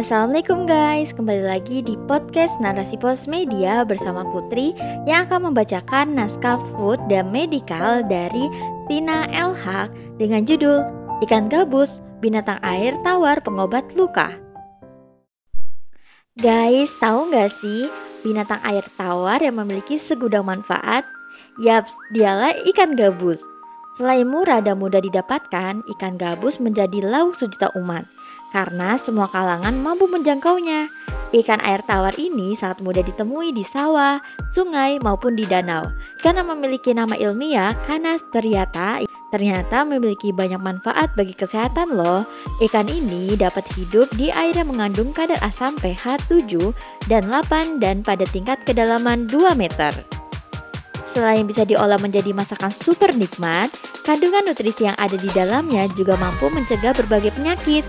Assalamualaikum guys, kembali lagi di podcast Narasi Pos Media bersama Putri yang akan membacakan naskah food dan medical dari Tina LH dengan judul Ikan Gabus, Binatang Air Tawar Pengobat Luka. Guys, tahu nggak sih binatang air tawar yang memiliki segudang manfaat? Yaps, dialah ikan gabus. Selain murah dan mudah didapatkan, ikan gabus menjadi lauk sejuta umat karena semua kalangan mampu menjangkaunya. Ikan air tawar ini sangat mudah ditemui di sawah, sungai, maupun di danau. Karena memiliki nama ilmiah, Canas ternyata ternyata memiliki banyak manfaat bagi kesehatan loh. Ikan ini dapat hidup di air yang mengandung kadar asam pH 7 dan 8 dan pada tingkat kedalaman 2 meter. Selain bisa diolah menjadi masakan super nikmat, kandungan nutrisi yang ada di dalamnya juga mampu mencegah berbagai penyakit.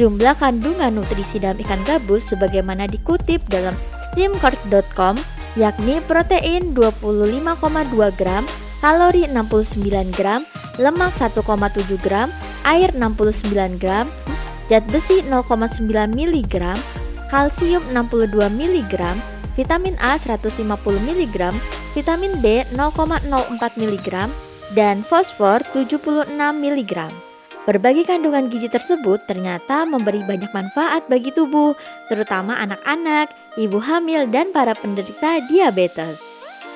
Jumlah kandungan nutrisi dalam ikan gabus sebagaimana dikutip dalam steamcourt.com yakni protein 25,2 gram, kalori 69 gram, lemak 1,7 gram, air 69 gram, zat besi 0,9 mg, kalsium 62 mg, vitamin A 150 mg, vitamin B 0,04 mg, dan fosfor 76 mg. Berbagai kandungan gizi tersebut ternyata memberi banyak manfaat bagi tubuh, terutama anak-anak, ibu hamil, dan para penderita diabetes.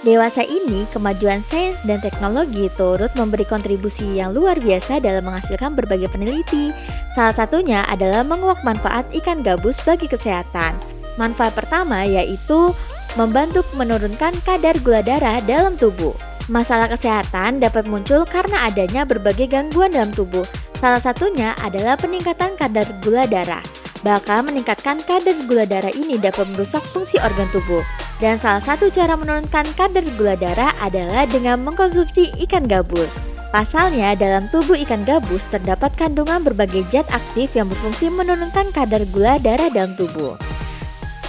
Dewasa ini, kemajuan sains dan teknologi turut memberi kontribusi yang luar biasa dalam menghasilkan berbagai peneliti. Salah satunya adalah menguak manfaat ikan gabus bagi kesehatan. Manfaat pertama yaitu membantu menurunkan kadar gula darah dalam tubuh. Masalah kesehatan dapat muncul karena adanya berbagai gangguan dalam tubuh. Salah satunya adalah peningkatan kadar gula darah. Bahkan meningkatkan kadar gula darah ini dapat merusak fungsi organ tubuh. Dan salah satu cara menurunkan kadar gula darah adalah dengan mengkonsumsi ikan gabus. Pasalnya, dalam tubuh ikan gabus terdapat kandungan berbagai zat aktif yang berfungsi menurunkan kadar gula darah dalam tubuh.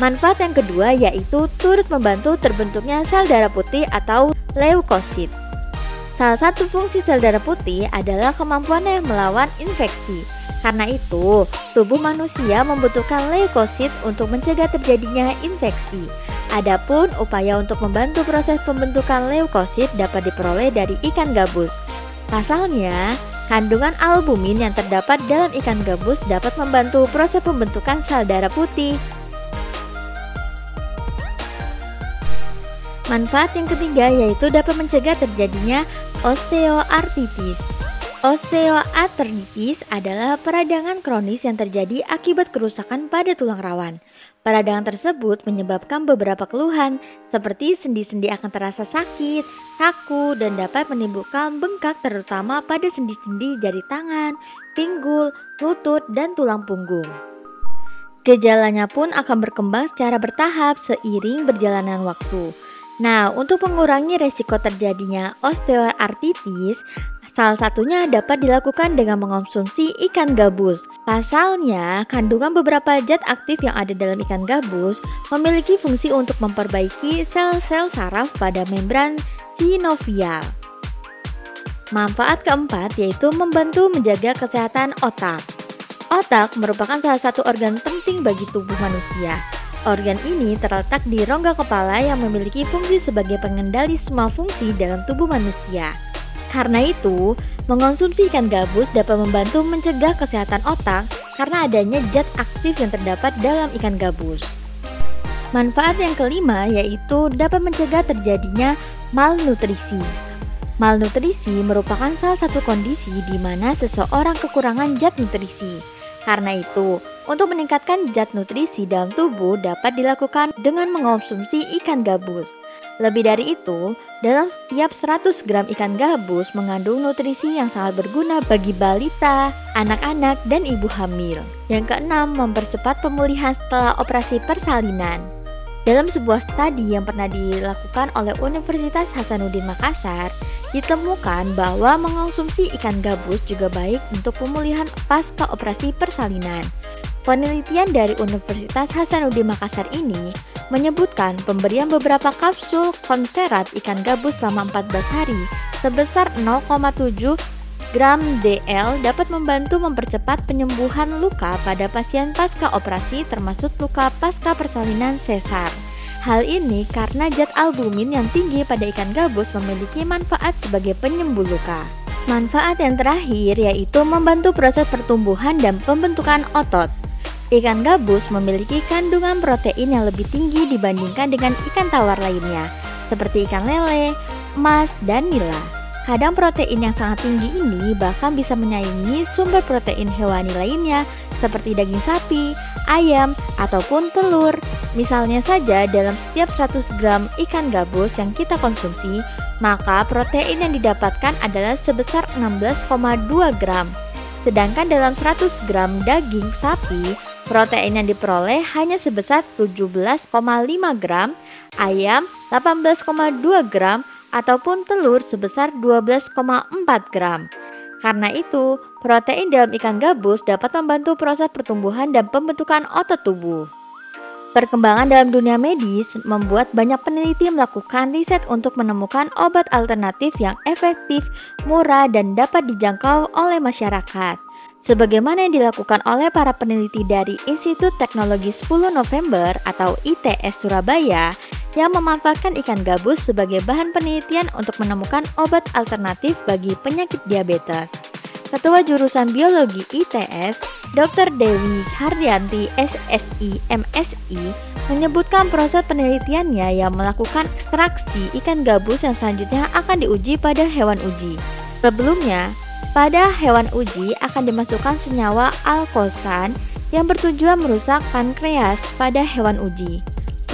Manfaat yang kedua yaitu turut membantu terbentuknya sel darah putih atau leukosit. Salah satu fungsi sel darah putih adalah kemampuannya melawan infeksi. Karena itu, tubuh manusia membutuhkan leukosit untuk mencegah terjadinya infeksi. Adapun upaya untuk membantu proses pembentukan leukosit dapat diperoleh dari ikan gabus. Pasalnya, kandungan albumin yang terdapat dalam ikan gabus dapat membantu proses pembentukan sel darah putih. Manfaat yang ketiga yaitu dapat mencegah terjadinya osteoartritis. Osteoartritis adalah peradangan kronis yang terjadi akibat kerusakan pada tulang rawan. Peradangan tersebut menyebabkan beberapa keluhan seperti sendi-sendi akan terasa sakit, kaku, dan dapat menimbulkan bengkak terutama pada sendi-sendi jari tangan, pinggul, lutut, dan tulang punggung. Gejalanya pun akan berkembang secara bertahap seiring berjalanan waktu. Nah, untuk mengurangi resiko terjadinya osteoartritis, Salah satunya dapat dilakukan dengan mengonsumsi ikan gabus. Pasalnya, kandungan beberapa zat aktif yang ada dalam ikan gabus memiliki fungsi untuk memperbaiki sel-sel saraf pada membran sinovial. Manfaat keempat yaitu membantu menjaga kesehatan otak. Otak merupakan salah satu organ penting bagi tubuh manusia. Organ ini terletak di rongga kepala yang memiliki fungsi sebagai pengendali semua fungsi dalam tubuh manusia. Karena itu, mengonsumsi ikan gabus dapat membantu mencegah kesehatan otak karena adanya zat aktif yang terdapat dalam ikan gabus. Manfaat yang kelima yaitu dapat mencegah terjadinya malnutrisi. Malnutrisi merupakan salah satu kondisi di mana seseorang kekurangan zat nutrisi. Karena itu, untuk meningkatkan zat nutrisi dalam tubuh dapat dilakukan dengan mengonsumsi ikan gabus. Lebih dari itu, dalam setiap 100 gram ikan gabus mengandung nutrisi yang sangat berguna bagi balita, anak-anak, dan ibu hamil. Yang keenam, mempercepat pemulihan setelah operasi persalinan. Dalam sebuah studi yang pernah dilakukan oleh Universitas Hasanuddin Makassar, ditemukan bahwa mengonsumsi ikan gabus juga baik untuk pemulihan pasca operasi persalinan. Penelitian dari Universitas Hasanuddin Makassar ini menyebutkan pemberian beberapa kapsul konserat ikan gabus selama 14 hari sebesar 0,7 gram DL dapat membantu mempercepat penyembuhan luka pada pasien pasca operasi termasuk luka pasca persalinan sesar. Hal ini karena zat albumin yang tinggi pada ikan gabus memiliki manfaat sebagai penyembuh luka. Manfaat yang terakhir yaitu membantu proses pertumbuhan dan pembentukan otot. Ikan gabus memiliki kandungan protein yang lebih tinggi dibandingkan dengan ikan tawar lainnya, seperti ikan lele, emas, dan nila. Kadang protein yang sangat tinggi ini bahkan bisa menyaingi sumber protein hewani lainnya seperti daging sapi, ayam, ataupun telur. Misalnya saja dalam setiap 100 gram ikan gabus yang kita konsumsi, maka protein yang didapatkan adalah sebesar 16,2 gram. Sedangkan dalam 100 gram daging sapi, protein yang diperoleh hanya sebesar 17,5 gram, ayam 18,2 gram, ataupun telur sebesar 12,4 gram. Karena itu, protein dalam ikan gabus dapat membantu proses pertumbuhan dan pembentukan otot tubuh. Perkembangan dalam dunia medis membuat banyak peneliti melakukan riset untuk menemukan obat alternatif yang efektif, murah, dan dapat dijangkau oleh masyarakat. Sebagaimana yang dilakukan oleh para peneliti dari Institut Teknologi 10 November atau ITS Surabaya yang memanfaatkan ikan gabus sebagai bahan penelitian untuk menemukan obat alternatif bagi penyakit diabetes. Ketua Jurusan Biologi ITS, Dr. Dewi Hardianti SSI MSI, menyebutkan proses penelitiannya yang melakukan ekstraksi ikan gabus yang selanjutnya akan diuji pada hewan uji. Sebelumnya, pada hewan uji akan dimasukkan senyawa alkosan yang bertujuan merusak pankreas pada hewan uji.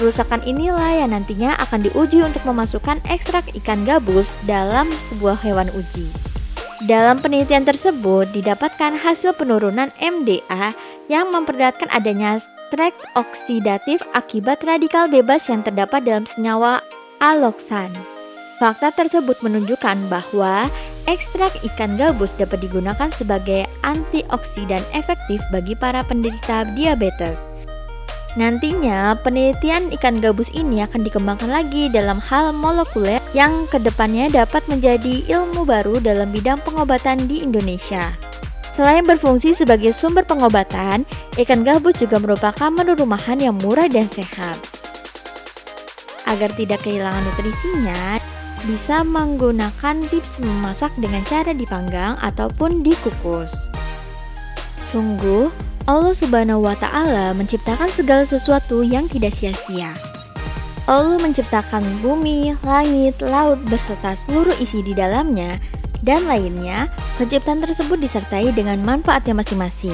Kerusakan inilah yang nantinya akan diuji untuk memasukkan ekstrak ikan gabus dalam sebuah hewan uji. Dalam penelitian tersebut didapatkan hasil penurunan MDA yang memperlihatkan adanya stres oksidatif akibat radikal bebas yang terdapat dalam senyawa aloksan. Fakta tersebut menunjukkan bahwa ekstrak ikan gabus dapat digunakan sebagai antioksidan efektif bagi para penderita diabetes. Nantinya, penelitian ikan gabus ini akan dikembangkan lagi dalam hal molekuler yang ke depannya dapat menjadi ilmu baru dalam bidang pengobatan di Indonesia. Selain berfungsi sebagai sumber pengobatan, ikan gabus juga merupakan menu rumahan yang murah dan sehat. Agar tidak kehilangan nutrisinya, bisa menggunakan tips memasak dengan cara dipanggang ataupun dikukus. Sungguh, Allah Subhanahu wa Ta'ala menciptakan segala sesuatu yang tidak sia-sia. Allah menciptakan bumi, langit, laut beserta seluruh isi di dalamnya, dan lainnya. Penciptaan tersebut disertai dengan manfaatnya masing-masing.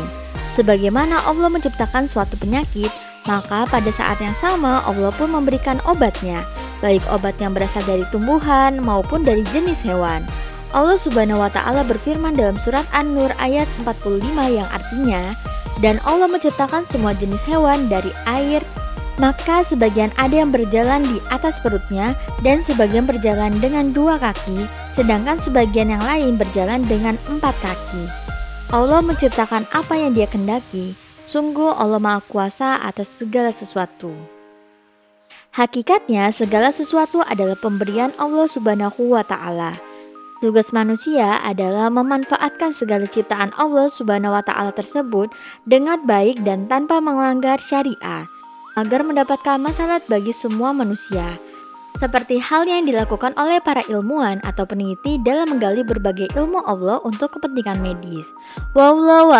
Sebagaimana Allah menciptakan suatu penyakit, maka pada saat yang sama Allah pun memberikan obatnya, baik obat yang berasal dari tumbuhan maupun dari jenis hewan. Allah Subhanahu wa taala berfirman dalam surat An-Nur ayat 45 yang artinya, dan Allah menciptakan semua jenis hewan dari air, maka sebagian ada yang berjalan di atas perutnya dan sebagian berjalan dengan dua kaki, sedangkan sebagian yang lain berjalan dengan empat kaki. Allah menciptakan apa yang dia kendaki, sungguh Allah Maha Kuasa atas segala sesuatu. Hakikatnya segala sesuatu adalah pemberian Allah Subhanahu wa taala. Tugas manusia adalah memanfaatkan segala ciptaan Allah Subhanahu wa taala tersebut dengan baik dan tanpa melanggar syariat agar mendapatkan masalah bagi semua manusia. Seperti hal yang dilakukan oleh para ilmuwan atau peneliti dalam menggali berbagai ilmu Allah untuk kepentingan medis. Wallahu.